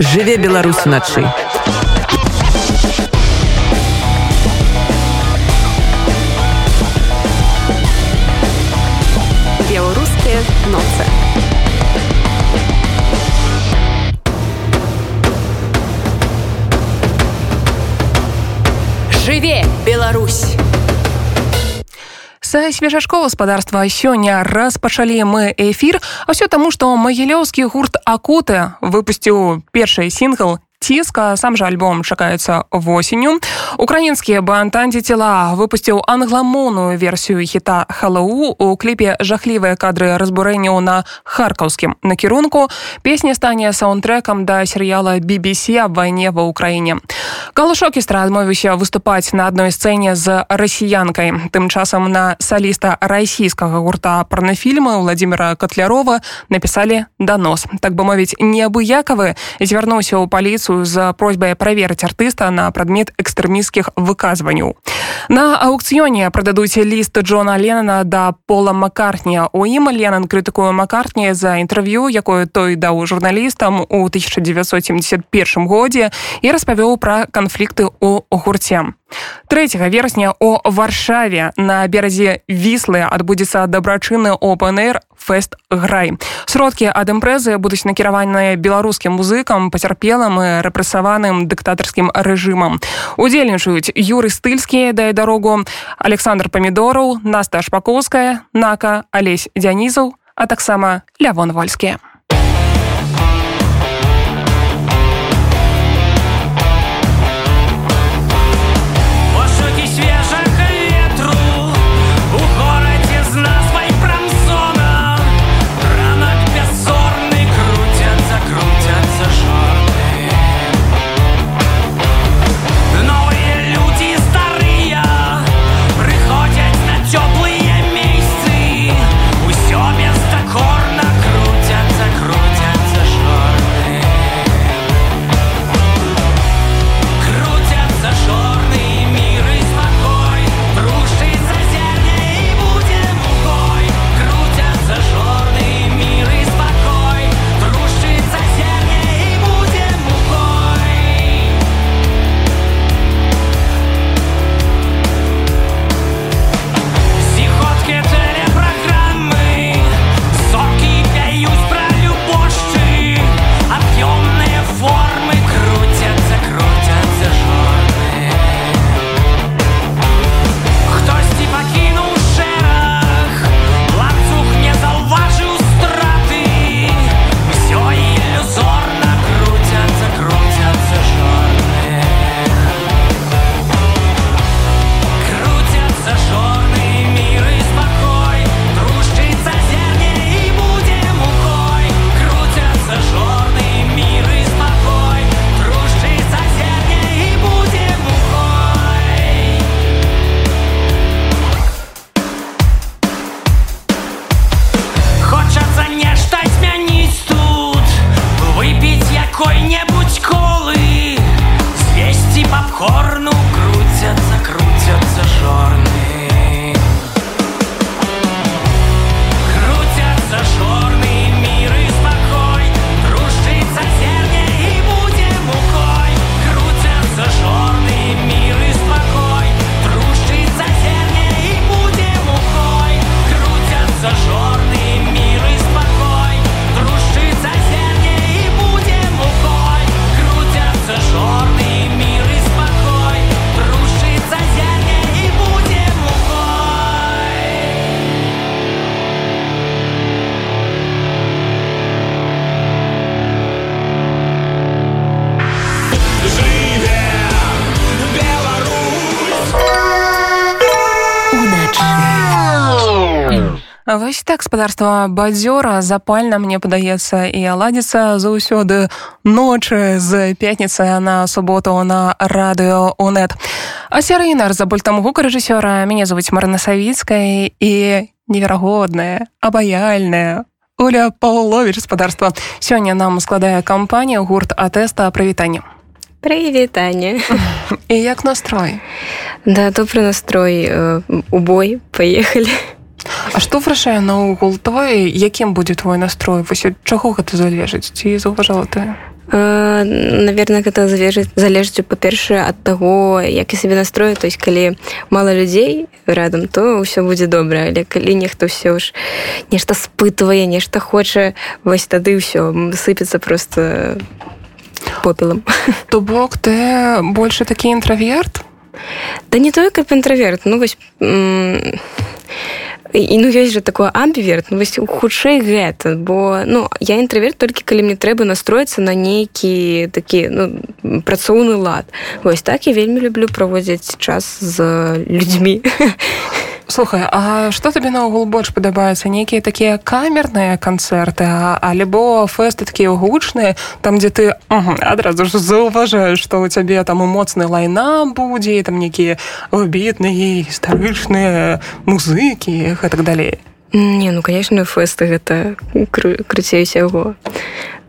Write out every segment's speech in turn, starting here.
жыве Беларусь уначы. Беларускія ноцы. Жыве Беларусь! Са свежашкова гаспадарства сёння распачалі мы эфір, а ўсё таму, што магілёўскі гурт акуты выпусціў першы сінгл ціска сам жа альбом чакаецца восенню. Украінскія бантанці цела выпусціў англамоўную версію хіта халау у кліпе жахлівыя кадры разбурэнняў на харкаўскім накірунку. Песня стане саундтрекам да серыяла BBC аб вайне ва ўкраіне калушокістра адмовіўся выступаць на адной сцэне з расіянкай. Тым часам на саліста расійскага гурта парнафільмы владимира котлярова напісалі данос так бы мовіць неабыякавы звярнуўся ў паліцыю петыцыю з просьбай праверыць артыста на прадмет экстрэміскіх выказванняў. На аукцыёне прададуць ліст Джона Ленана да пола Маккартня. У ім Ленан крытыкуе Маккартні за інтэрв'ю, якое той даў журналістам у 1971 годзе і распавёў пра канфлікты ў гурце. 3 верасня о варшаве. На беразе віслы адбудзецца дабрачынны опенэр фэст грай сродкі ад імпрэзы будуць накіраваныя беларускім музыкам пацярпелым і рэпрэсаваным дыктатарскім рэжымам удзельнічаюць юры стыльскія дае дарогу александр памідораў наста шпакоўская нака алесь дзянізаў а таксама лявон вольскія гаспадарства бадзёра запальна мне падаецца і аладзіцца заўсёды. Ночы з пятніцы на суботу на радыё унет а серыйнар за бультам гука рэжысёра мяне зовуць марна савіцкая і неверагодная абаяльная Оля паўловіч гаспадарства сёння нам складае кампанія гурт атэста. Прывітання Прывітанне. І як настрой? Да добры настрой. У бой паехалі А што вырашае наогул твой якім будзе твой настрой? Вось чаго гэта залежыць? Ці заўважала ты? Наверное гэта залежыць залежыць па-першае ад таго як і сабе настрою. То есть калі мало людзей рядом то ўсё будзе добра. Але калі нехто ўсё ж нешта спытвае нешта хоча вось тады ўсё сыпецца просто попелам. То бок ты больше такі інтраверт? Да не той каб інтраверт. Ну вось і ну ёсць жа такое амбіверт ну, вось хутчэй гэта бо ну я інтраверт толькі калі мне трэба настроіцца на нейкі такі ну, працоўны лад. Вось так я вельмі люблю праводзіць час з людзьмі слухай А что табе наогул больш падабаецца нейкія такія камерныя канцэрты альбо фэсты такія гучныя там дзе ты адразу ж заўважаеш што ў цябе там моцны лайна будзе там нейкія бедныя гістарычныя музыкі гэтак далей не ну конечно фэсты гэта круцей усяго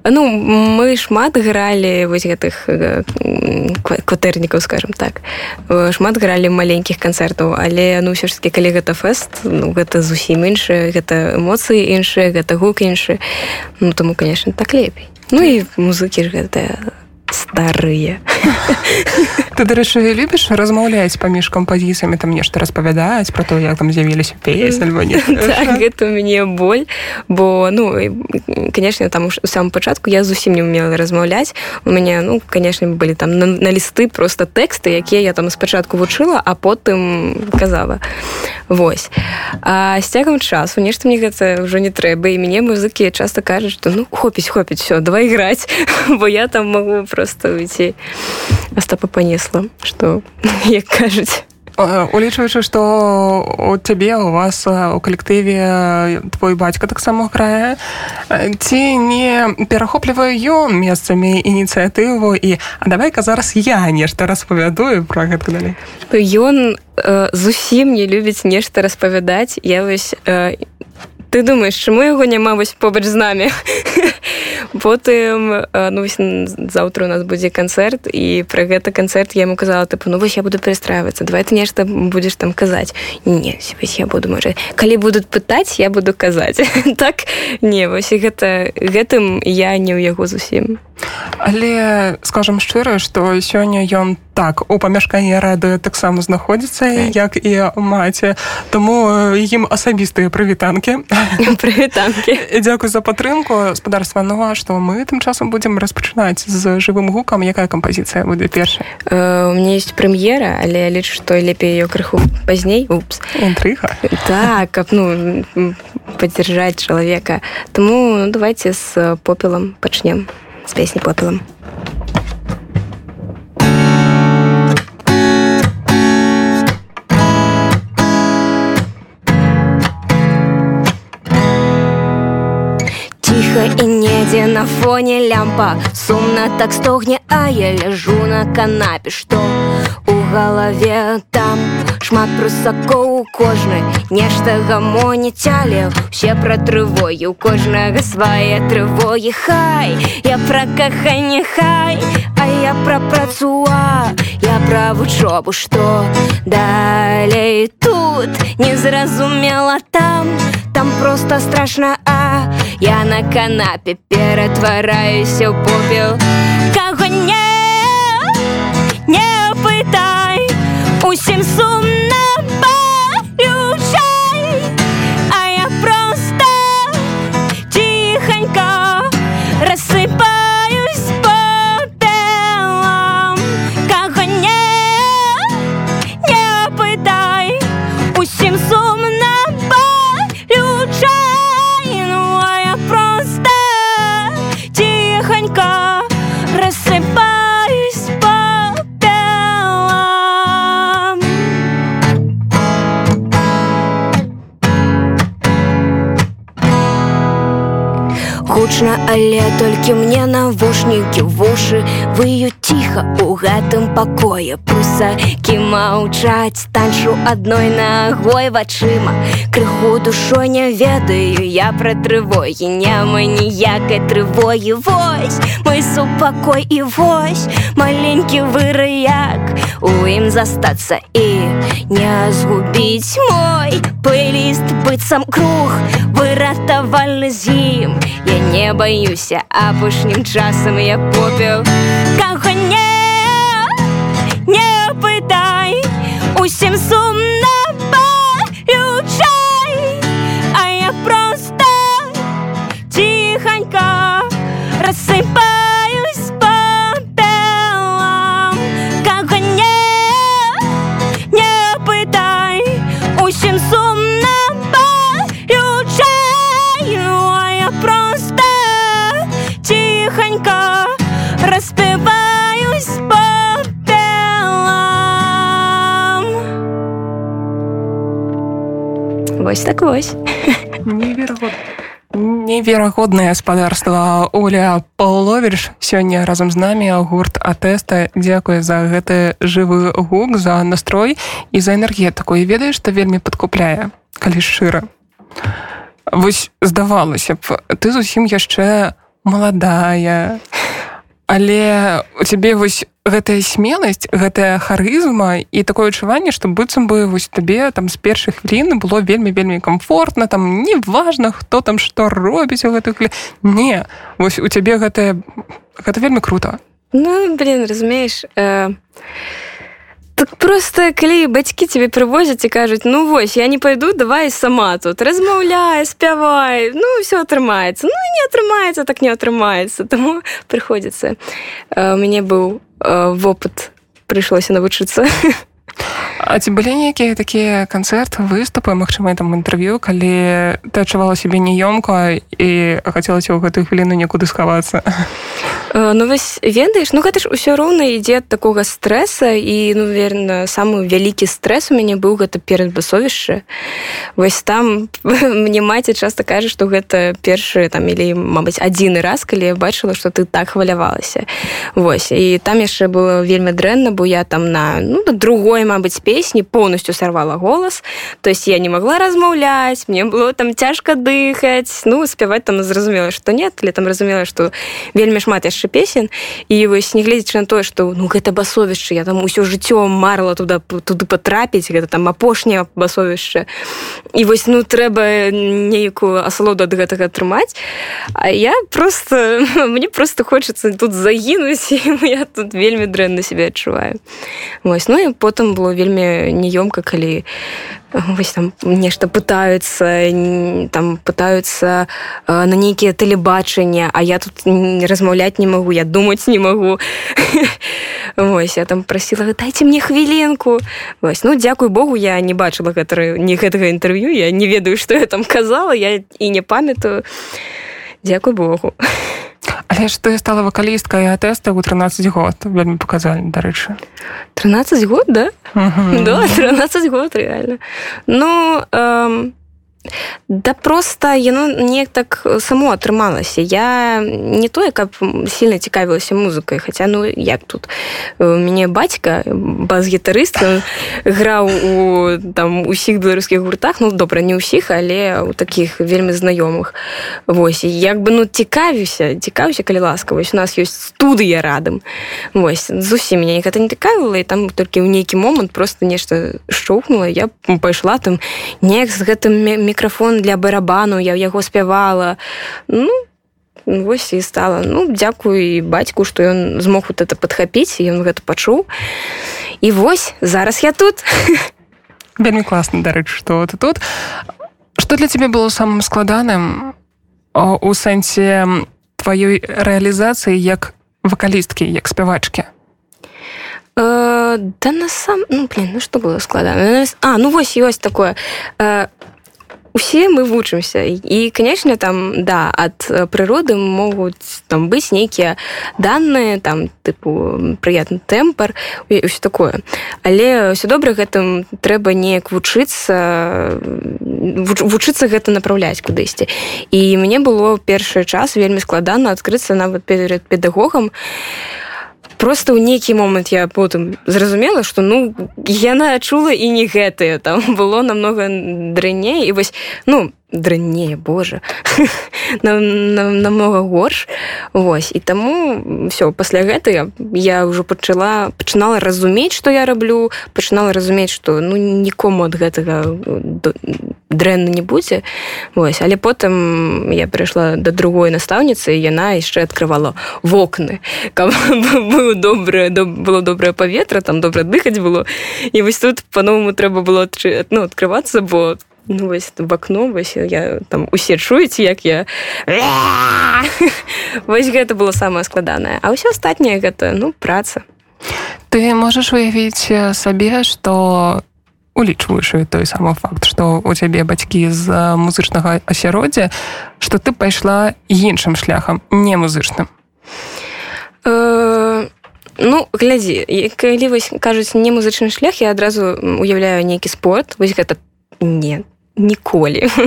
Ну мы шмат гралі вось гэтых э, кватэрнікаў скажем так. Шмат гралі маленькіх канцэртаў але ну ўсё ж таки калі гэта фэст ну, гэта зусім іншае гэта эмоцыі іншыя гэта гук іншы ну таму конечно так лепей. Ну і музыкі ж гэта старыя ты дарэчы любіш размаўляць паміж кампазіцыямі там нешта распавядаць про то як там з'явіліся альбо так, гэта у мяне боль бо ну конечно там у самом пачатку я зусім не умела размаўляць у мяне ну конечно былі там на, на лісты просто тэксты якія я там спачатку вучыла а потым казала. Вось а з цягам часу нешта мне гэта ўжо не трэба і мяне музыкі часто кажуць што ну хопіць хопіць все давай іграць бо я там могу просто просто уйти. Остапа понесла что як кажуць улічваючы што у цябе у вас у калектыве твой бацька таксама грае ці не перахопліваю ён месцамі ініцыятыву і а давай-ка зараз я нешта распавядую про гэта далей. Ён э, зусім не любіць нешта распавядаць. Я вось э, ты думаешь чаму яго няма вось побач з намі потым ну заўтра у нас будзе канцэрт і пра гэта канцэрт я ему казала тыпу ну вось я буду перастраиваться давай ты нешта будзеш там казаць не вось я буду можа калі будуць пытаць я буду казаць так не вось гэта гэтым я не ў яго зусім. Але скажем шчыра што сёння ён так у памяшканні радыё таксама знаходзіцца так. як і маці. Тому ім асабістыя прывітанкі. Прывітанкі. Дзякуй за падтрымку спадарства ну а што мы тым часам будзем распачынаць з жывым гукам? Якая кампазіцыя будзе першая у мне есть прэм'ера але я лічу што лепей ее крыху пазней. Упс. Інтрыга. Так каб ну паддзяржаць чалавека. Тому ну, давайте з попелам пачнем з песні попелам недзе на фоне лямпа. Сумна так стогне а я ляжу на канапе. Што у галаве там? Шмат прусакоў у кожнай нешта гамоніць але все пра трывогі у кожнага свае трывогі хай! Я пра каханне хай а я пра працуа я пра вучобу што далей тут незразумела там там просто страшна а я на канапе ператвараюся ў попел каго не не пытай усім сумна палючай а я просто тихонько рассыпаюсь гучна але толькі мне навушнікі вушы выю ціха у гэтым пакоі прусакі маўчаць танчу адной нагой вачыма крыху душой не ведаю я пра трывогі няма ніякай трывогі вось. Мой супакой і вось. Маленькі выраяк. У ім застацца і не згубіць мой плейліст быццам круг. вы выратавальны з ім я не баюся апошнім часам я попіл каха не не пытай усім сумна палючай а я просто тихонька рассыпаюсь тихонька распеваюсь по пелам Вось так вось. Неверагодна. Неверагоднае гаспадарства Оля Паўловіч сёння разам з намі гурт атэста дзякуе за гэты жывы гук за настрой і за энергетыку. І ведаеш што вельмі падкупляе калі шчыра. Вось здавалася б ты зусім яшчэ маладая але у цябе вось гэтая смеласць гэтая харызма і такое адчуванне што быццам бы вось табе там з першых хвілін было вельмі вельмі комфортна там неважна хто там што робіць у гэтых не вось у цябе гэтае гэта вельмі круто. Ну блин разумееш э, так просто калі бацькі тебе прывозяць і кажуць ну вось я не пойду давай сама тут размаўляй спявай ну все атрымаецца ну не атрымаецца так не атрымаецца таму прыходзіцца э, у мяне быў э, вопыт прыйшлося навучыцца А ці былі нейкія такія канцэрты выступы магчыма там інтэрв'ю калі ты адчувала сябе неёмка і хацелася ў гэтую хвіліну некуды схавацца? Э, Ну вось ведаеш ну гэта ж ўсё роўна ідзе ад такога стрэса і ну верна самы вялікі стрэс у мяне быў гэта перад басовішча вось там мне маці часта кажа што гэта першы там или мабыць адзіны раз калі я бачыла што ты так хвалявалася. Вось і там яшчэ было вельмі дрэнна бо я там на ну да другой мабыць песні поўнасцю сарвала голас то есть я не могла размаўляць мне было там цяжка дыхаць ну спяваць там зразумела што нет але там разумела што вельмі шмат яшчэ песен. І вось не гледзячы на тое што ну гэта басовішча я там усё жыццё марла туда туды патрапіць гэта там апошняе басовішча і вось ну трэба нейкую асалоду ад гэтага атрымаць. А я просто мне просто хочется тут загінуць я тут вельмі дрэнна себе адчуваю. Вось ну і потым было вельмі неёмка калі вось там нешта пытаются там пытаются э, на нейкія тэлебачання а я тут не размаўляць не могу я думаць не могу Вось я там прасіла дайте мне хвілінку Вось ну дзякуй Богу я не бачыла гэта не гэтага інтэрв'ю я не ведаю што я там казала я і не памятаю. Дзякуй Богу Але ж ты стала вакалісткай атэста ў 13 год. Вельмі паказалі дарэчы. 13 год да? Да 13 год реально ну эм, да просто яно неяк так само атрымалася я не тое каб сильно цікавілася музыкай хаця ну як тут у мяне бацька бас-гітарыст граў у там усіх беларускіх гуртах ну добра не ўсіх але у таких вельмі знаёмых восьось як бы ну цікавіўся цікаўся калі ласка вось у нас ёсць студыя радам вось зусім мяне гэта не цікавіла і там толькі ў нейкі момант просто нешта шчоўкнула я пайшла там неяк з гэтым мікрафон для барабану я ў яго спявала. Ну вось і стала ну дзякую і бацьку што ён змог вот это падхапіць ён гэта пачуў і вось зараз я тут. Вельмі класна дарэчы што ты тут. Что для цябе было самым складаным у сэнсе тваёй рэалізацыі як вакалісткі як спявачкі Э, да на сам ну блин ну что было складана а ну вось ёсць такое э, усе мы вучымся і канечне там да ад прыроды могуць там быць нейкія данные там тыпу прыятны тэмпар ўсё такое. Але ўсё добра гэтым трэба неяк вучыцца вучыцца гэта направляць кудысьці. І мне было першы час вельмі складана адкрыцца нават перад педагогам просто ў нейкі момант я потым зразумела что ну яна чула і не гэтае. Там было намного дрэнней і вось ну дрэннее Боже. Намного горш. Вось і таму все пасля гэтага я ўжо пачала пачынала разумець што я раблю пачынала разумець што ну нікому ад гэтага дрэнна не будзе. Вось але потым я прыйшла да другой настаўніцы яна яшчэ открывала вокны. Каб было добрае было добрае паветра там добра дыхаць было. І вось тут по-новаму трэба было ну, открывацца бо ну вось в окно вось я там усе чуеце як я. Вось гэта было самое складанае. А ўсё астатняе гэта ну праца. Ты можаш уявіць сабе что улічваеш той самы факт что у цябе бацькі з музычнага асяроддзя что ты пайшла іншым шляхам не музычным. Э, Ну глядзі калі вось кажуць не музычны шлях я адразу уяўляю нейкі спорт. Вось гэта нет ніколі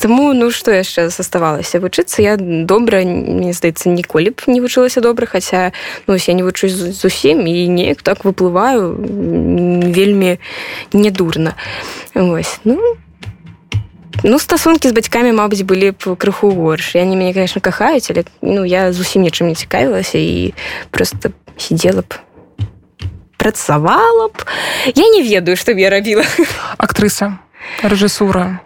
Таму ну што яшчэ заставалася вучыцца я добра мне здаецца ніколі б не вучылася добра хаця ну, я не вучусь зусім і неяк так выплываю вельмі недурна Вось ну. Ну стасункі з бацькамі мабыць былі б крыху горш я не мяне конечно кахаюць але ну я зусім нічым не цікавілася і просто сидела б працавала б. Я не ведаю што я рабіла актрыса рэжысура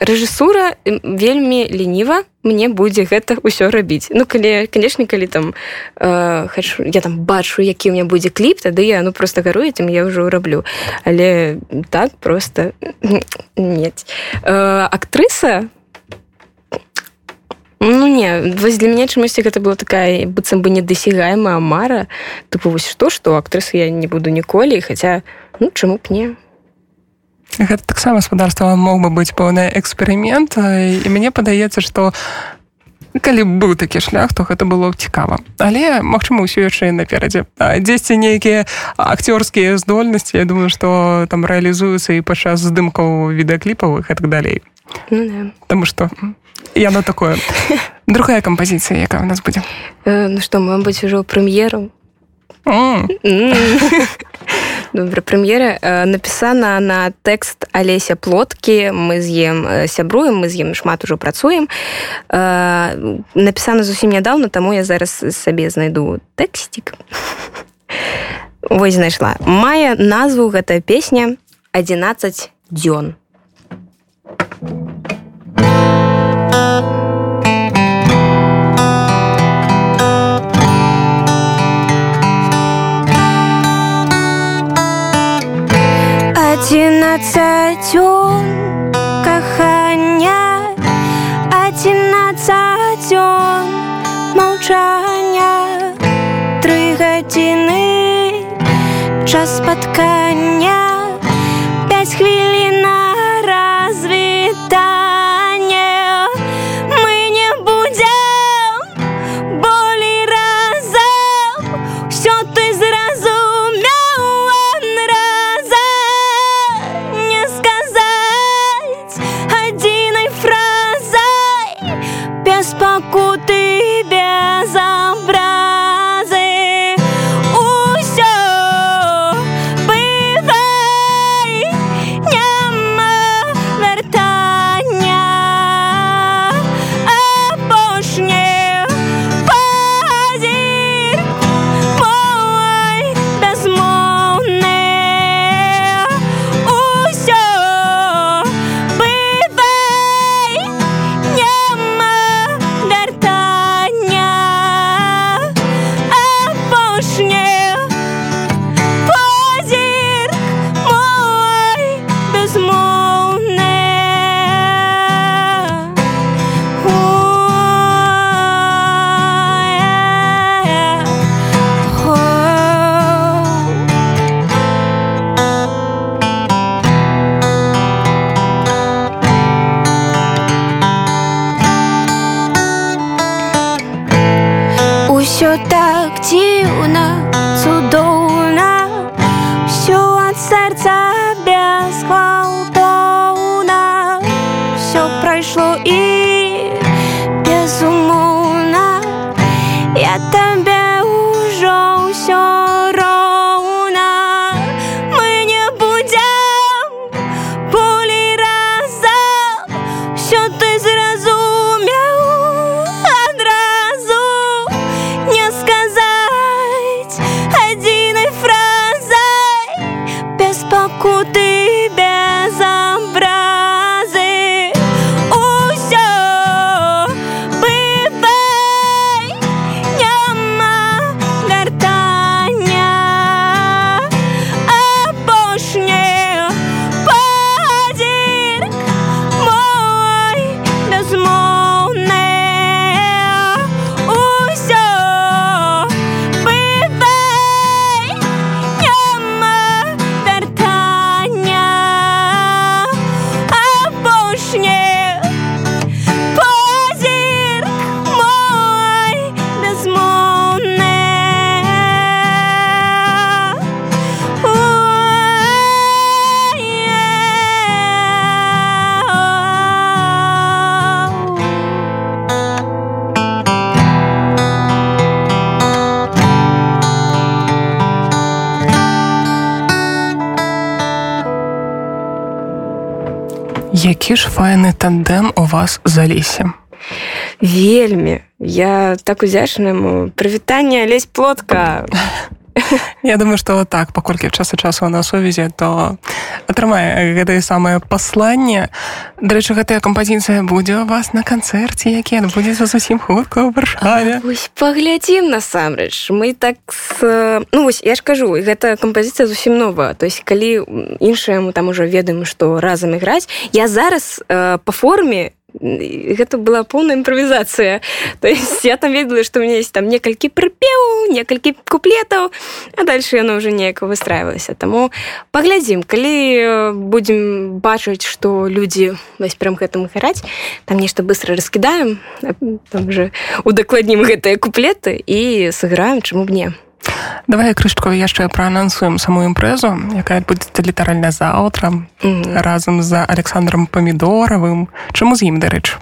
рэжысура вельмі лініва мне будзе гэта ўсё рабіць ну калі канешне калі там э, хочу я там бачу які у меня будзе кліп тады я ну просто гарую этим я ўжо раблю але так просто нет. Э, актрыса Ну не вось для мяне чамусьці гэта была такая быццам бы недасягаемая мара тыпу вось што што актрысы я не буду ніколі хаця ну чаму б не гэта таксама гаспадарства мог бы быць пэўны эксперымент і мне падаецца што калі быў такі шлях то гэта было цікава але магчыма ўсё яшчэ наперадзе. Дзесьці нейкія акцёрскія здольнасці Я думаю што там рэалізуюцца і падчас здымкаў відэакліпавых і так далей ну, да. Таму што яно такое. Другая кампазіцыя якая у нас будзе э, ну што мабыць ужо прэм'еру добра прэм'ера э, напісана на тэкст алеся плоткі мы з ем э, сябруем мы з ем шмат ужо працуем. Напісана зусім нядаўна таму я зараз сабе знайду тэксцік вось знайшла. Мае назву гэтая песня 11 дзён Одиннадцать он кахання, одиннадцать он молчання, три гадзіны час спаткання, все так дивно які ж файны тандем у вас за лесе вельмі. Я так удзячнаму прывітанне лезь плотка Я думаю што так паколькі часу часу на сувязі то атрымае гэтае самае пасланне. Дарэчы гэтая кампазіцыя будзе у вас на канцэрце які адбудзецца зусім хутка ў варшаве. Паглядзім насамрэч. Мы так с... ну вось я ж кажу гэта кампазіцыя зусім нова то есть калі іншае мы там ужо ведаем што разам іграць я зараз э, по форме гэта была поўная імправізацыя то есть я там ведала што у меня есть там некалькі прыпеў некалькі куплетаў а дальше яно уже неяк выстраивалася таму паглядзім калі э, будзем бачыць што людзі вось прям гэтым гараць там нешта быстро раскідаем там же удакладнім гэтыя куплеты і сыграем чаму б не давай крышку яшчэ праанансуем саму імпрэзу якая адбудзецца літаральна заўтра mm -hmm. разам з александром памідоравым чаму з ім дарэчы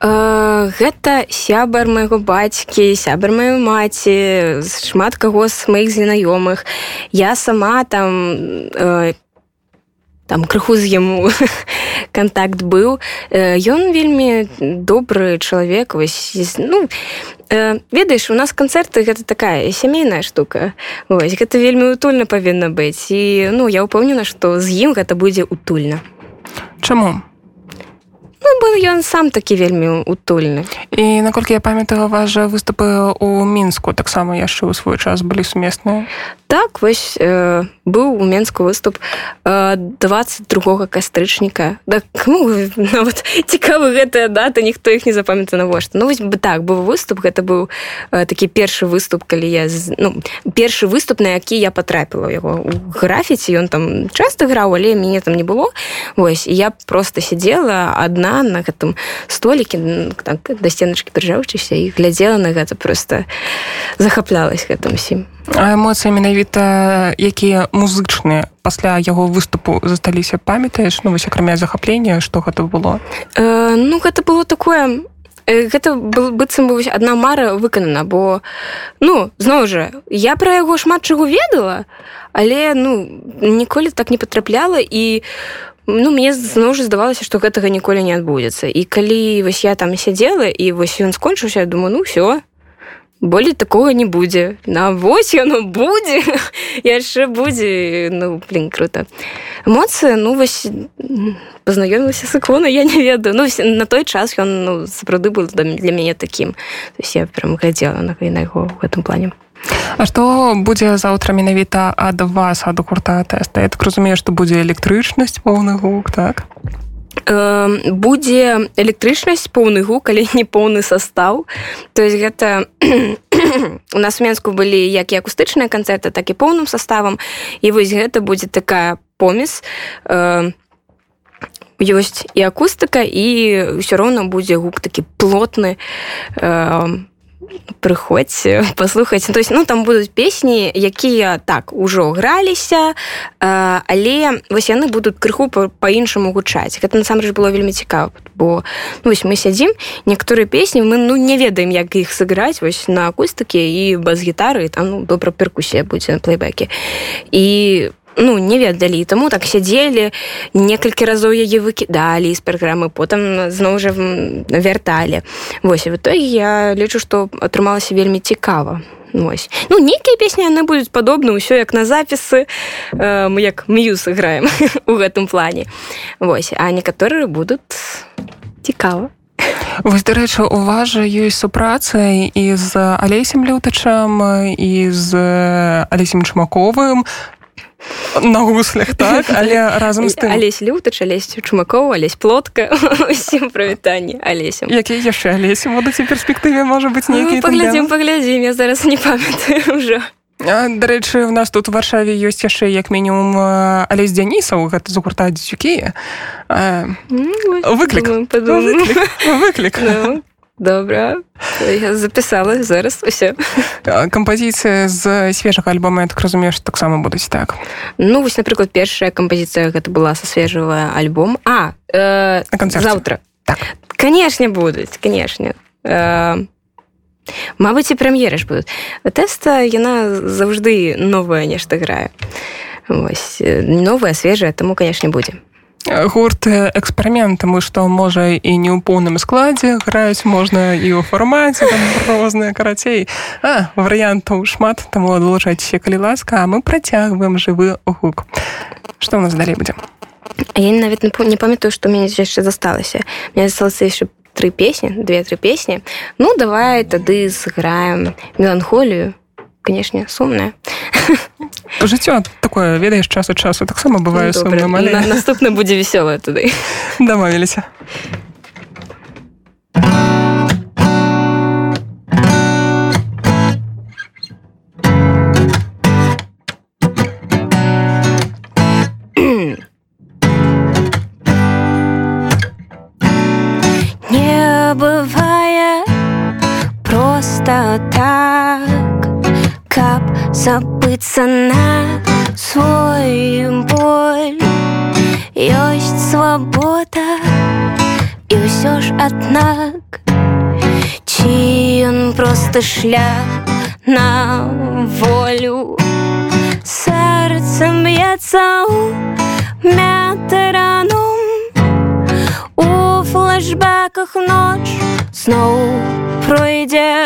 гэта сябар майго бацькі сябар маю маці шмат каго з маіх знаёмых. Я сама там там крыху з яму контакт быў. Ён вельмі добры чалавек вось ну ведаеш у нас канцэрты гэта такая сямейная штука. Вось гэта вельмі утульна павінна быць і ну я ўпэўнена што з ім гэта будзе утульна чаму Ну, быў ён сам такі вельмі утульны. І наколькі я памятаю вас жа выступы у мінску таксама яшчэ ў свой час былі сумесныя? Так вось э, быў у менску выступ э, 22 кастрычніка. Да кому нават цікавы гэтая дата ніхто іх не запамята навошта. Ну вось бы так быў выступ гэта быў э, такі першы выступ калі я ну, першы выступ на які я потрапіла яго у графіці. Ён там часто граў але мяне там не было. Вось я просто сидела одна на гэтым столікі так, да сценачкі прыжаўчыся і глядзела на гэта просто захаплялась гэтым усім эмоцыі менавіта якія музычныя пасля яго выступу засталіся памятаеш? Ну вось акрамя захаплення што гэта было? Э, ну гэта было такое гэта был быццам бы одна мара выканана бо ну зноў жа я пра яго шмат чаго ведала але ну ніколі так не патрапляла і ну мне зноў жа здавалася што гэтага ніколі не адбудзецца і калі вось я там сядзела і вось ён скончыўся думаю ну все болей такого не будзе на вось яно будзе яшчэ будзе ну блин круто. Эмоцыі ну вось пазнаёмілася сыклона я не ведаю. Ну на той час ён ну, сапраўды был для мяне таким. Я прям глядзела на на яго в гэтым плане А што будзе заўтра менавіта ад вас ад гурта тэста я так разумею што будзе электрычнасць поўны гук так? Будзе электрычнасць поўны гук але не поўны состав. То есть гэта у нас менску былі як і акустычныя канцэрты так і поўным составам і вось гэта будзе такая помес ёсць і акустыка і ўсё роўна будзе гук такі плотны прыходзьце паслухаць то есть ну там будуць песні якія так ужо граліся але вось яны будуць крыху по-іншаму гучаць. Гэта насамрэч было вельмі цікава бо ну, вось мы сядзім некаторыя песні мы ну не ведаем як іх сыграць вось на акустыкі і бас-гітары там ну, добра перкусія будзе на плейбеке і у ну не ведалі таму так сядзелі некалькі разоў яе выкідалі з праграмы потым зноў жа вярталі восьось в той я лічу што атрымалася вельмі цікава Ось. ну нейкія песні яны будуць падобны ўсё як на запісы э, мы як м'юз граем у гэтым плане. Вось а некаторыя будуць цікава Вось дарэчы у вас жа ёсць супраца і з алесем лютачам і з алесем чмаковым на гуслях так? Але разам з тым алесь лютач алесь чумакова алесь плотка. Усім прывітанне алесем якія яшчэ алесе будуць у перспектыве можа быць нейкі паглядзім паглядзім я зараз не памятаю ўжо дарэчы у нас тут варшаве ёсць яшчэ як мінімум алесь дзянісаў гэта з гурта дзюкі выклік выклік добра. Я запісала зараз усе кампазіцыя з свежага альбома я так разумееш таксама будуць так? Ну вось напрыклад першая кампазіцыя гэта была са свежага альбом а э, завтра так. Канешне будуць канешне. Э, Мабыць і прэм'еры ж будуць. Тэста яна заўжды новая нешта грае. Вось, новая свежая таму канешне будзе гурт эксперымент таму што можа і не ў поўным складзе граюць можна і ў фармаце розныя карацей варыянтаў шмат таму адлучайцеся калі ласка а мы працягваем жывы гук што ў нас далей будзе я нават не памятаю што мяне яшчэ засталася мне засталася яшчэ тры песні две-тры песні ну давай тады сыграем меланхолію канешне сумная. Жыццё такое ведаеш час ад часу. Таксама бывае ну, сумным, але... На, наступна будзе весёлая туды дамовіліся. Не забыцца на свой боль. Ёсць свабода і ўсё ж аднак ці ён просто шлях на волю. Сэрцам б'ецца мятэраном у флэшбэках ноч зноў пройдзе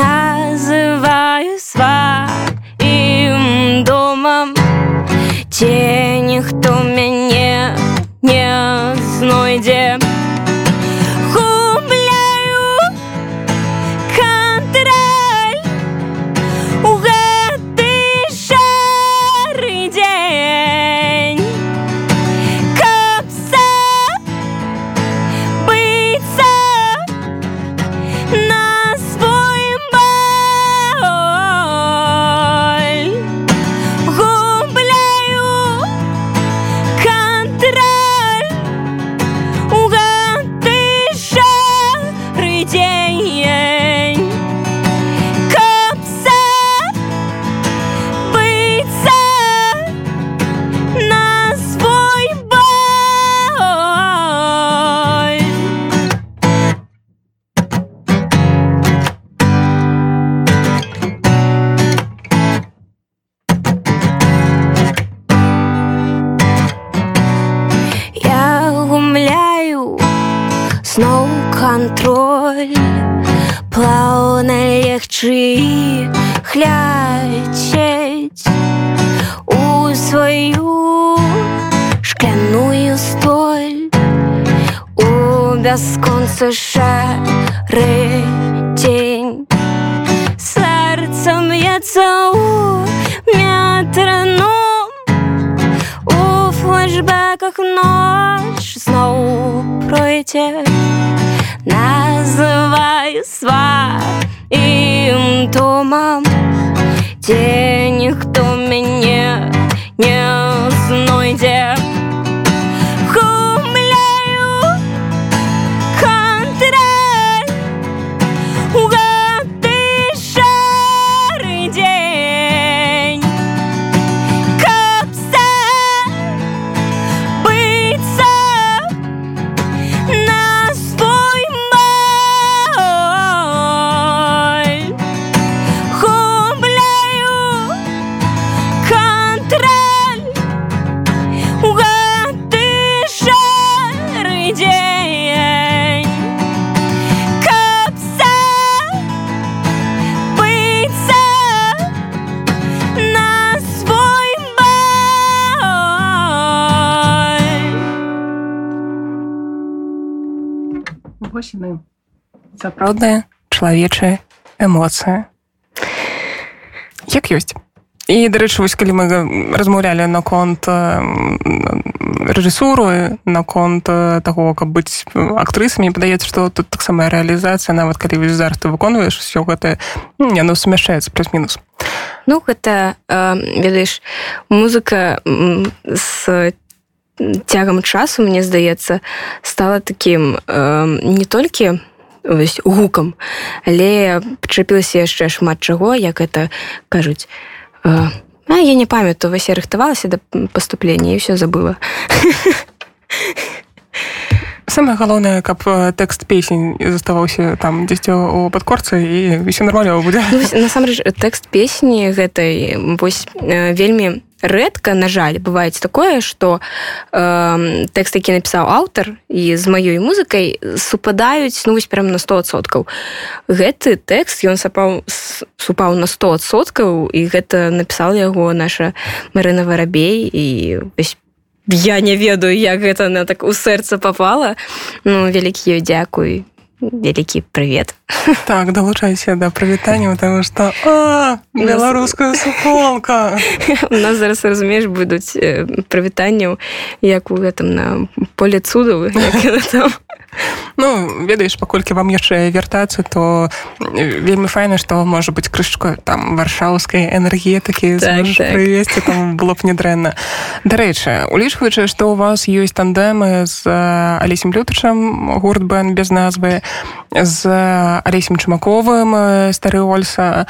называю сваім домам Ці ніхто мяне не знойдзе бясконца шары дзень сэрцам яца у метраном у флэшбэках ноч зноў пройдзе называю сваім домам дзе ніхто мяне не Яны. сапраўдная чалавечая эмоцыя. Як ёсць. І дарэчы вось калі мы размаўлялі наконт рэжысуру наконт таго каб быць актрысамі падаецца што тут таксама рэалізацыя нават калі вось зараз ты выконваеш все гэта ну сумяшчаецца плюс-мінус. Ну гэта э, ведаеш музыка м, з цягам часу мне здаецца стала такім э, не толькі вось, гукам але пачапілася яшчэ шмат чаго як это кажуць. Э, а я не памятаю вось я рыхтавалася да паступлення і все забыла. Самае галоўнае каб э, тэкст песень заставаўся там дзесьці у падкорцы і ўсё нармалёва будзе. Ну, насамрэч тэкст песні гэтай вось э, вельмі рэдка на жаль бываецца такое что э, тэкст які напісаў аўтар і з маёй музыкай супадаюць ну вось прям на 100соткаў гэты тэкст ён сапаў супаў на 100соткаў і гэта напісал яго наша Марына варабей і вось я не ведаю як гэта на так у сэрца попала ну вялікі ёй дзякуй вялікі прывет так далучайся да прывітання потому что беларуская суполка у нас зараз разумееш будуць прывітанняў як у гэтым на поле цудавы там Ну ведаеш паколькі вам яшчэ вяртацца то вельмі файна што можа быць крышка там варшаўскай энергетыкі так, так. прывесці там было б недрэнна дарэчы улічваючы што у вас ёсць тандэмы з алесем лютачам гурт бэн без назвы з алесем чумаковым стары ольса.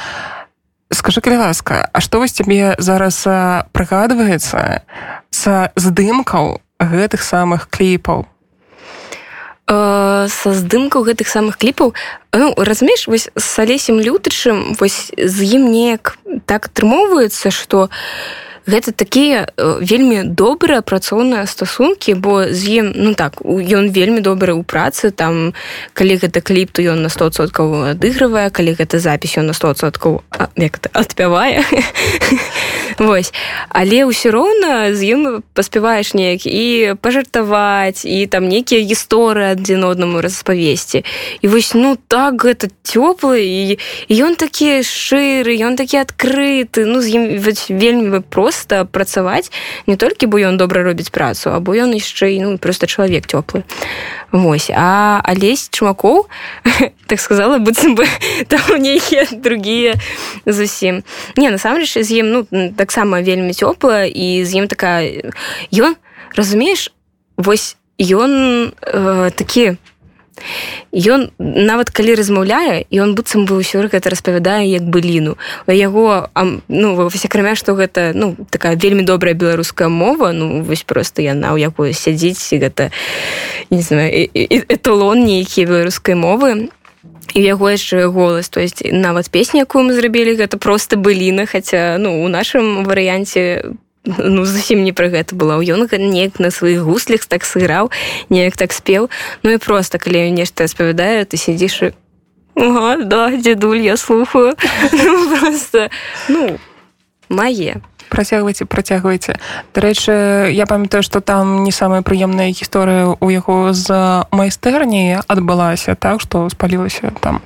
Скажи калі ласка А што вось цябе зараз прыгадваецца са здымкаў гэтых самых кліпаў Э, са здымкаў гэтых самых кліпаў. Ну, разумееш вось з алесем лютачым вось з ім неяк так атрымоўваецца што гэта такія э, вельмі добрыя працоўныя стасункі бо з ім ну так ён вельмі добры ў працы там калі гэта кліп то ён на 100соткаў адыгрывае калі гэта запіс ён на 100соткаў як адпявае. Вось. Але ўсё роўна з ім паспяваеш неяк і пажартаваць і там нейкія гісторыі адзін однаму распавесці. І вось ну так гэта цёплы і ён такі шчыры ён такі адкрыты ну з ім вельмі проста працаваць. Не толькі бо ён добра робіць працу або ён яшчэ і ну просто чалавек цёплы. Вось. А алесь чумакоў так сказала быццам бы там нейкія другія зусім. Не насамрэч з ім ну таксама вельмі цёпла і з ім такая ён разумееш вось ён э, такі ён нават калі размаўляе і он быццам бы ўсё гэта распавядае як быліну. Яго ну акрамя што гэта ну такая вельмі добрая беларуская мова ну вось просто яна ў якую сядзіць гэта не знаю эталон нейкія беларускай мовы. Яго яшчэ голас то есть нават песня якую мы зрабілі гэта просто быліна хаця ну у нашым варыянце ну зусім не пра гэта была ён неяк на сваіх гуслях так сыграў неяк так спеў. Ну і просто калі нешта распавядаю ты сядзіш ага, да дзедуль я слухаю ну, просто ну мае працягвайце працягвайце. Дарэчы я памятаю што там не самая прыемная гісторыя у яго з майстэрні адбылася так што спалілася там.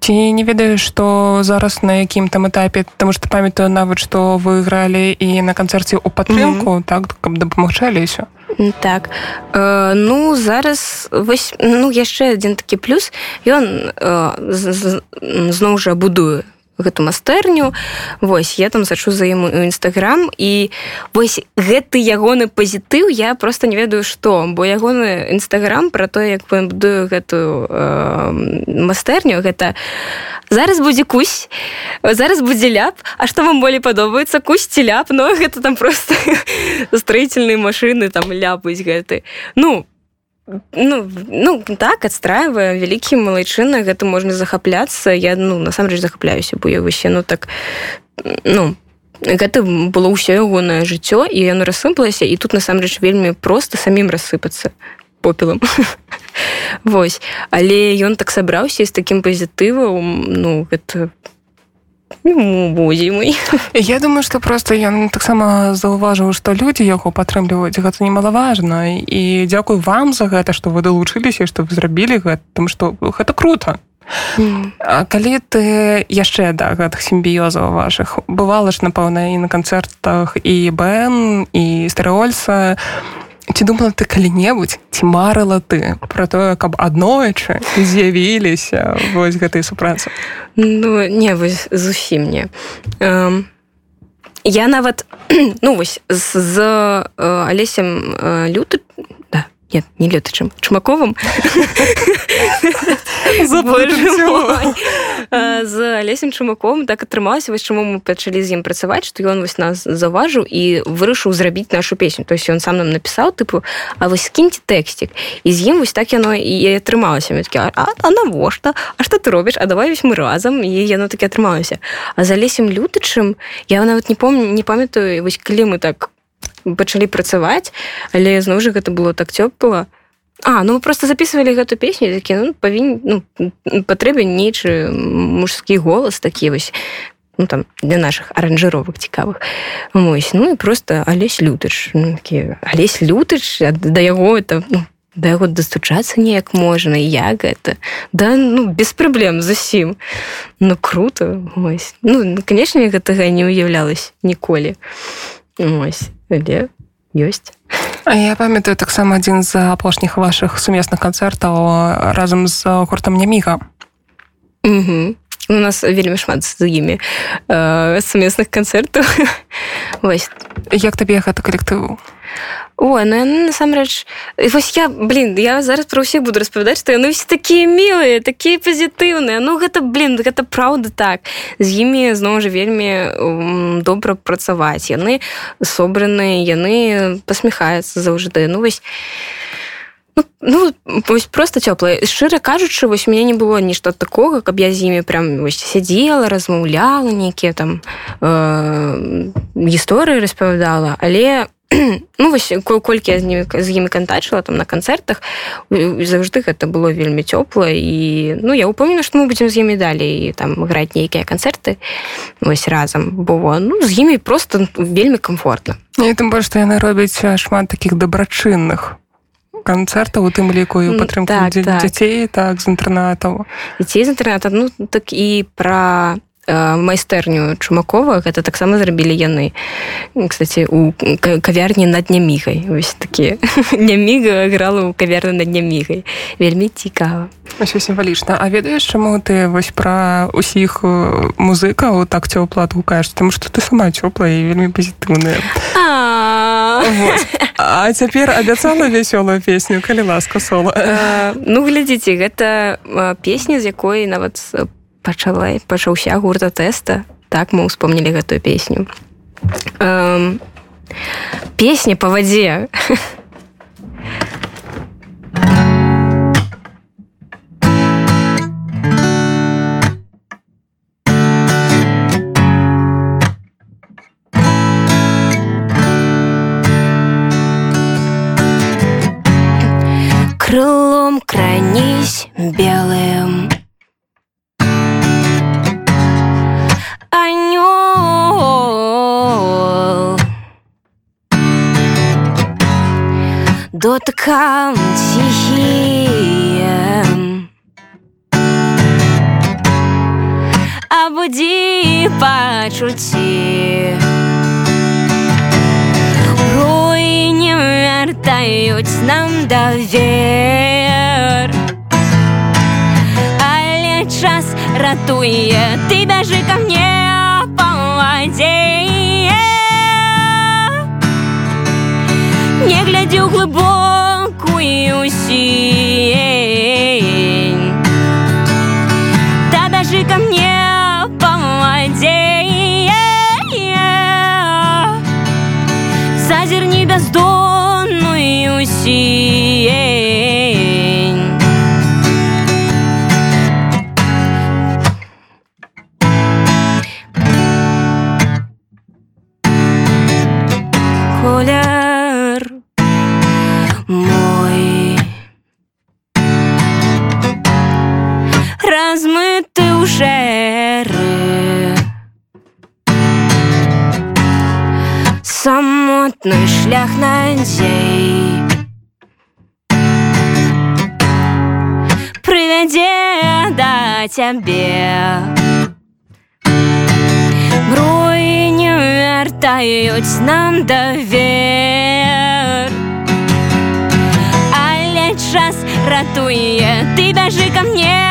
Ці не ведаеш што зараз на якім там этапе? Таму што памятаю нават што вы гралі і на канцэрце ў падтрымку mm -hmm. так каб дапамагчаліся так. Э, ну зараз вось ну яшчэ адзін такі плюс. Ён э, зноў жа будуе гэту майстэрню. Восьось я там сачу за ім у нстаграм і вось гэты ягоны пазітыў я просто не ведаю што бо ягоны нстаграм про то як будую гэтую э, майстэрню гэта зараз будзе кусь зараз будзе ляп А што вам болей падобаецца кусці ляп? Но гэта там просто строительные машины там ляпаюць гэты. Ну ну ну так адстраивая вялікі малайчына гэта можна захапляцца я ну насамрэч захапляюся бо я высе ну так ну гэта было ўсё ягонае жыццё і яно рассыпалася і тут насамрэч вельмі просто самім рассыпацца попелам Вось але ён так сабраўся з такім пазітывам ну гэта будзе мой. Я думаю что просто ён таксама заўважыў што людзі яго падтрымліваюць гэта немалаважна. І дзякуй вам за гэта што вы далучыліся што вы зрабілі гэта там што гэта круто. Mm. калі ты яшчэ да гэтых сімбіёзаў вашых бывала ж напэўна і на канцэртах і бэн і стэрэольса ці думала ты калі-небудзь ці марыла ты про тое каб аднойчы з'явіліся вось гэтай супрацы? Ну не вось зусім не. Um, я нават ну вось з, з uh, алесем uh, люты нет не летачым чмаковым з алесем чумаком так атрымалася вось чаму мы пачалі з ім працаваць што ён вось нас заўважыў і вырашыў зрабіць нашу песню. То есть ён сам нам напісаў тыпу А вось скіньце тэксцік і з ім вось так яно і атрымалася такі а, а навошта? А што ты робіш А давай вось мы разам і яно такі атрымалася А за алесем лютычым я нават не помню не памятаю вось калі мы так пачалі працаваць але зноў жа гэта было так цёпла. А ну просто записывалі гэту песню такі ну, павінен ну, патрэбен нейчы мужскі голас такі вось ну, там для наших аранжыровак цікавых. Мойсь ну і просто алесь лютыч ну, алесь лютыч да яго это ну, да яго дастучацца неяк можна як гэта да ну без праблем зусім. Ну круто ось ну конечно гэтага не уяўлялась ніколі. Ось але ёсць я памятаю таксама адзін з апошніх вашых сумесных канцэртаў разам з гуртам няміга угу. у нас вельмі шмат з імі э, сумесных канцэртаў як табе гэта калектыву О, ну яны насамрэч вось я блин я зараз пра ўсіх буду распавядаць што яны ўсе такія мілыя такія пазітыўныя ну гэта блин гэта праўда так. З імі зноў жа вельмі добра працаваць. Яны собраныя яны пасміхаюцца заўжды. Ну вось ну, ну вось просто цёплая шчыра кажучы вось мяне не было нішто такога каб я з імі прям вось сядзела размаўляла нейкія там э, гісторыі распавядала. Але я ну вось колькі я з ними з імі кантачыла там на канцэртах заўжды гэта было вельмі цёпла і ну я упомніна што мы будзем з імі далей там граць нейкія канцэрты вось разам бо ну з імі просто вельмі комфортна і тым больш што яны робяць шмат таких дабрачынных канцэртаў у тым ліку і падтрымку так, дзяцей так. так з інтэрнатаў дзяцей з інтэрната ну так і пра майстэрню чумакова гэта таксама зрабілі яны. Кстати у кавярні над нямігай. Вось такі няміга грала ў кавярны над нямігай. Вельмі цікава. Сімвалічна. А ведаеш чаму ты вось пра усіх музыкаў так цёпла адгукаеш? Тому что ты сама цёплая і вельмі пазітыўная. А! Цяпер абяцала вясёлую песню калі ласка сола ну глядзіце гэта песня з якой нават по пачала пачаўся гурта тэста так мы успомнілі гэтую песню. Эм, песня па вадзе дотыкам тихим Абудзі пачуці Руі не вяртаюць нам давер Але час ратуе ты бяжы ко мне па вадзе не глядзі ў глыбокую сень да дажы ко мне па вадзе зазерні бяздонную цябе Бруі не вяртаюць нам давер Але час ратуе ты бяжы ко мне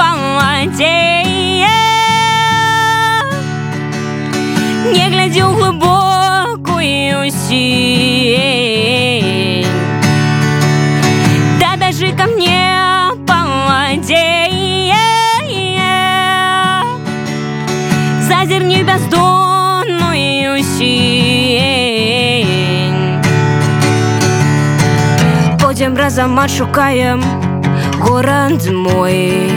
па вадзе Не глядзі глыбокую сень зазірні бяздонную сінь Пойдем разом отшукаем город мой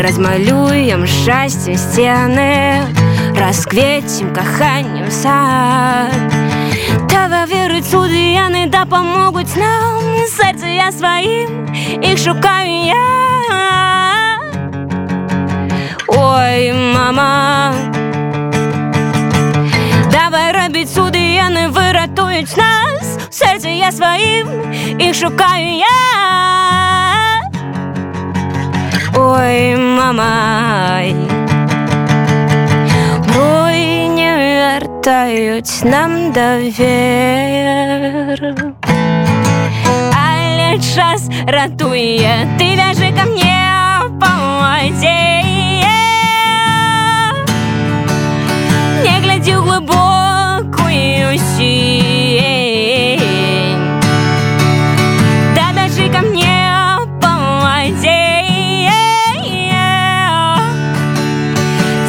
Размалюем счастье стены Раскветим каханнем сад Давай верить цуды, яны дапамогуць нам Сердце я своим, их шукаю я Ой, мама. Давай рабіць цуды, яны выратуюць нас. Сердце я своим, их шукаю я. Ой, мама. Ой, не вяртаюць нам давер Але час ратуе ты вяжы ко мне по воде глядзі ў глыбокую сень. Да бяжы ко мне по воде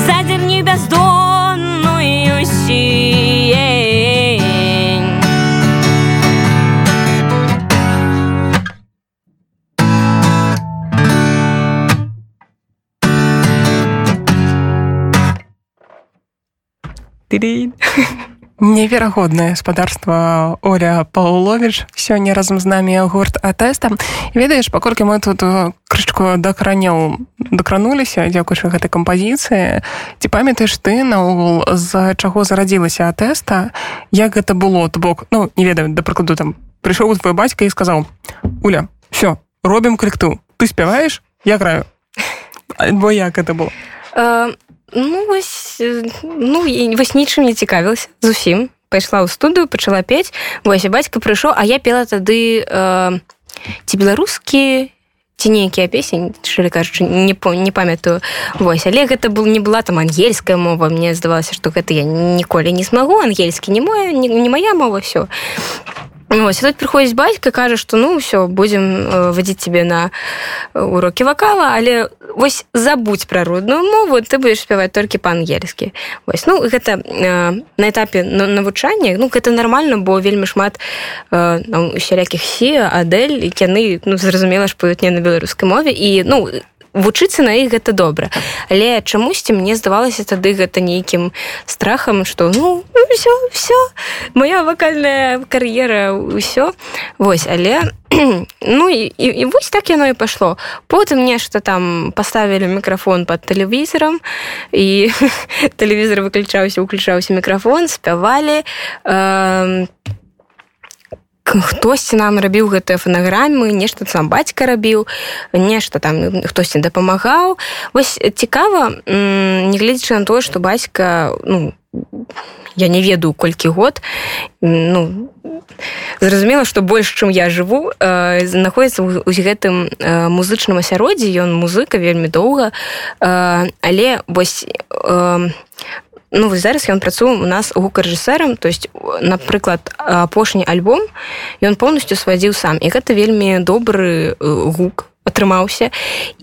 Зазірні бяздонную сень Тырын. Неверагоднае спадарства Оля Паўловіч сёння разам з намі гурт атэста ведаеш паколькі мы тут э, крышку да кранёў дакрануліся дзякуючы гэтай кампазіцыі ці памятаеш ты наогул з-за чаго зарадзілася атэста як гэта было? То бок ну не ведаю да прыкладу там прыйшоў твой бацька і сказаў Уля все робім калектыў. Ты спяваеш я граю бо як это было? Э, Ну вось э, ну вось нічым не цікавілася зусім. Пайшла ў студыю пачала пець. Вось і бацька прыйшоў а я пела тады э, ці беларускі ці нейкія песень шчыры кажучы не не памятаю. Вось але гэта был не была там ангельская мова. Мне здавалася што гэта я ніколі не смагу ангельскі не мой не, не моя мова все Ось, тут прыходзіць бацька кажа што ну ўсё будзем э, вадзіць тебе на урокі вакала але вось забудь пра родную мову ты будешь спяваць толькі па-ангельскі вось ну гэта э, на этапе навучання ну гэта нармальна бо вельмі шмат э, усялякіх сі адель яны ну зразумела ж поют не на беларускай мове. І ну вучыцца на іх гэта добра. Але чамусьці мне здавалася тады гэта нейкім страхам что ну все все моя вакальная кар'ера ўсё вось але ну і, і, і вось так яно і пайшло потым нешта там поставілі мікрафон под тэлевізорам і тэлевізор выключаўся уключаўся мікрафон спявалі э, хтосьці нам рабіў гэтыя фанаграмы нешта сам бацька рабіў нешта там хтосьці дапамагаў. Вось цікава нягледзячы на тое што бацька ну я не ведаю колькі год ну зразумела што больш чым я жыву э, знаходіцца ў гэтым э, музычным асяроддзі. Ён музыка вельмі доўга э, але вось э, ну вось зараз ён працуе у нас гукарэжысэрам то есть напрыклад апошні альбом ён поўнасцю свадзіў сам. І гэта вельмі добры гук атрымаўся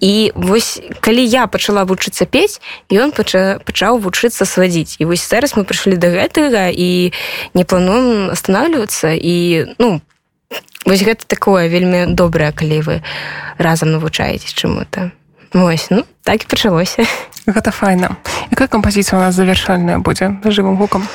і вось калі я пачала вучыцца пець ён пача, пачаў вучыцца свадзіць. І вось зараз мы прыйшлі да гэтага і не плануем останавливаться. І ну вось гэта такое вельмі добрае калі вы разам навучаетесь чаму-то Вось ну так і пачалося гэта файна. Якая кампазіцыя у нас завяршальная будзе жывым гукам?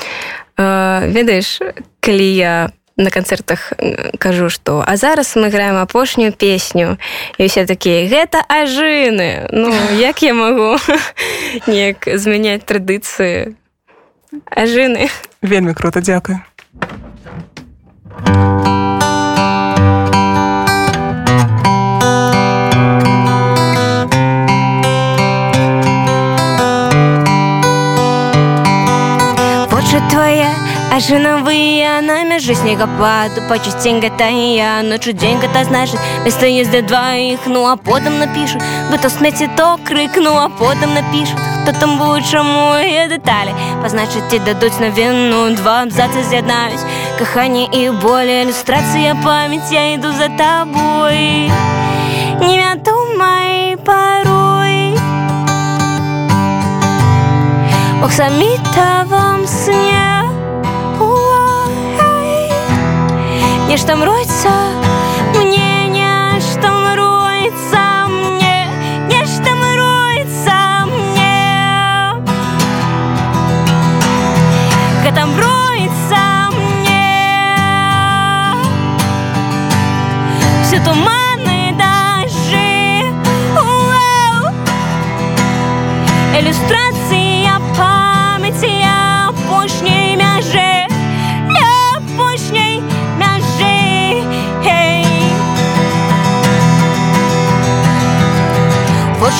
Э, ведаеш калі я на канцэртах кажу што а зараз мы граем апошнюю песню і все такія гэта ажыны! Ну як я магу? Неяк змяняць традыцыі. Ажыны. Вельмі круто дзякую. твоя ажынавыя на мяжы снегападу пачасценька тая ночу дзень гэта значыць место езды дваіх ну а потым напішут бы то смеці то крыкну а потым напішут хто там будет чаму я дэталі пазначыць ці дадуць на віну два абзацы з'яднаюць каханне і более ілюстрацыя памяць я іду за табой не вядомай парой аксамітавым сне нешта мроецца мне нешта мроецца мне нешта мроецца мне гэта мроецца мне. Все туманы дажы ілюстрацыя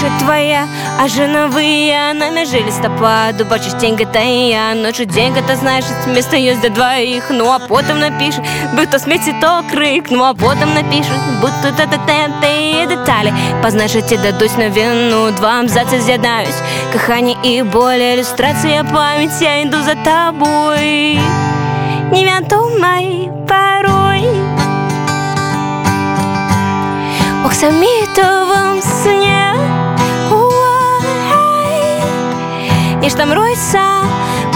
Вочы твоя ажынавыя на мяжы лістападу бачыш дзень гэта і я ночы дзень гэта значыць места ёсць для дваіх ну а потым напіш бы то смеці то крык ну а потым напішуць будто тыя дэталі пазначыць і дадуць навіну два абзацы з'ядаюць каханне і более ілюстрацыя памяць я іду за табой невядомай парой у аксамітавым сне нешта мроецца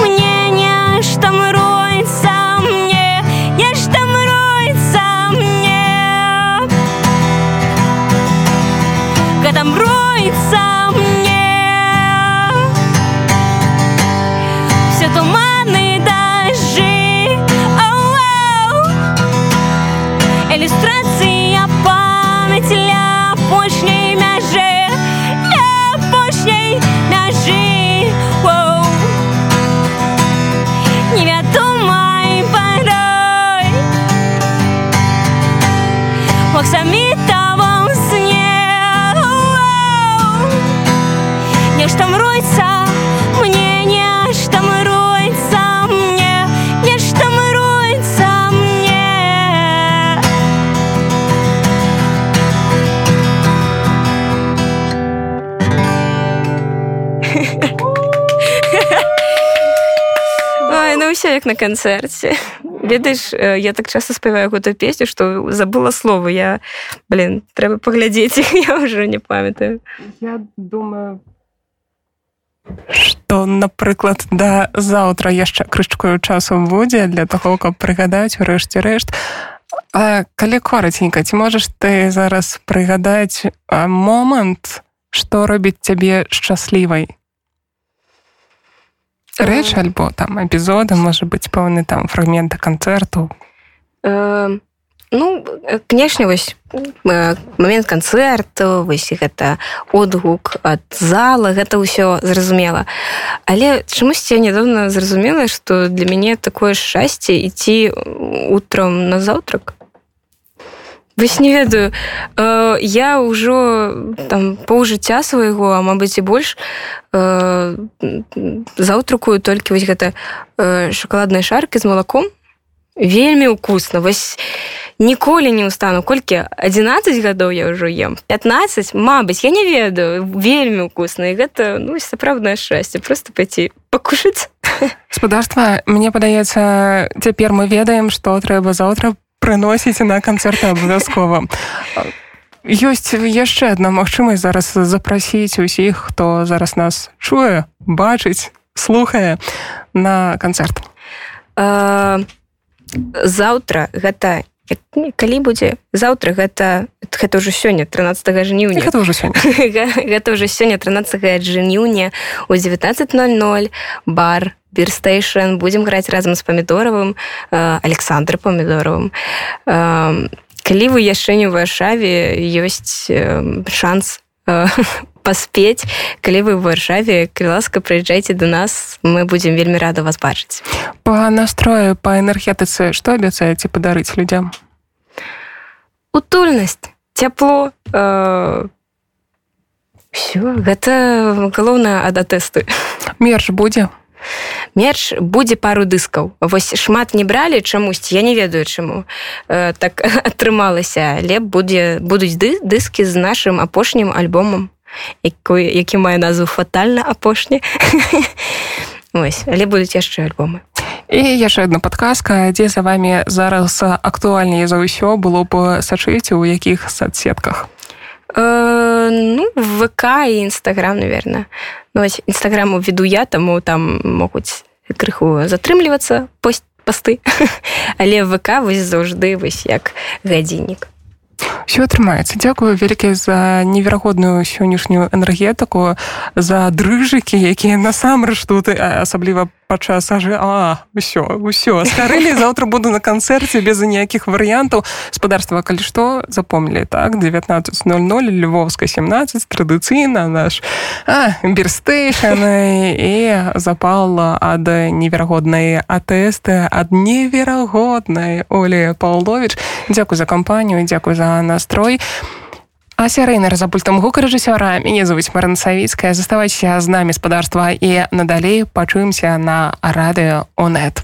мне нешта мроецца мне нешта мроецца мне. Гэта мроецца мне як на канцэрце ведаеш э, я так часто спяваю гэтую песню што забыла словы я блин трэба паглядзець іх я ўжо не памятаю. Я думаю што напрыклад да заўтра яшчэ крышкаю часу будзе для таго каб прыгадаць урэшце рэшт А калі кораценька ці можаш ты зараз прыгадаць а, момант што робіць цябе шчаслівай рэч альбо там эпізоды можа быць пэўны там фрагменты канцэрту. Э, ну канешне вось э, момент канцэрту вось гэта одгук ад зала гэта ўсё зразумела. Але чамусьці я нядаўна зразумела што для мяне такое шчасце ісці утром на заўтрак вось не ведаю. Э, я ўжо там паўжыцця свайго а мабыць і больш э, заўтракую толькі вось гэта э, шакаладныя шаркі з малаком. Вельмі ўкусна. Вось ніколі не ўстану. Колькі? 11 гадоў я ўжо ем? 15 Мабыць я не ведаю. Вельмі ўкусна. І гэта ну сапраўднае шчасце. Просто пайти пакушаць спадарства мне падаецца цяпер мы ведаем што трэба заўтра прыносіць на канцэрты абавязкова. Ёсць яшчэ адна магчымасць зараз запрасіць усіх хто зараз нас чуе бачыць слухае на канцэрт. Э, заўтра гэта як- калі будзе заўтра гэта гэта ўжо сёння 13 жніўня. Гэта ўжо сёння. Гэта ўжо сёння 13 жніўня у 19:00 бар бирстейшн будзем граць разам з памідоровым александр памідоровым калі вы яшчэ не ў варшаве ёсць э, шанс э, паспець калі вы в варшаве. Калі ласка прыязджайце до нас. Мы будзем вельмі рада вас бачыць па настрою па энергетыцы што абяцаеце падарыць людзям утульнасць цяпло э, все гэта галоўна ада тэсты мерч будзе мерч будзе пару дыскаў. Вось шмат не бралі чамусьці я не ведаю чаму э, так атрымалася але будзе будуць ды дыскі з нашим апошнім альбомам якой які мае назву фатальна апошні ось але будуць яшчэ альбомы. І яшчэ одна падказка дзе за вами зараз актуальней за ўсё было б сачыць у якіх соцсетках Э, ну, ВК і Інстаграм, наверное. Ну, вось інстаграму веду я, таму там могуць крыху затрымлівацца пост пасты. Але ВК вось заўжды вось як гадзіннік. Все атрымаецца дзякую вялікія за неверагодную сённяшнюю энергетыку за дрыжыкі якія насамрэч тут асабліва падчас ажы а ўсё ўсё старылі заўтра буду на канцэрце без ніякіх варыянтаў спадарства калі што запомнілі так 1900 львовска 17 традыцыйна наш берстэйшаны і запала ад неверагоднай атэсты ад неверагоднай Олі Паўлович Дякую за кампанію дзякую за настрой. а Ася Рэйнер за пультам гукарэжысёра мяне завуць Марна Савіцкая. Заставайся з намі спадарства. І надалей пачуемся на радыё Онет.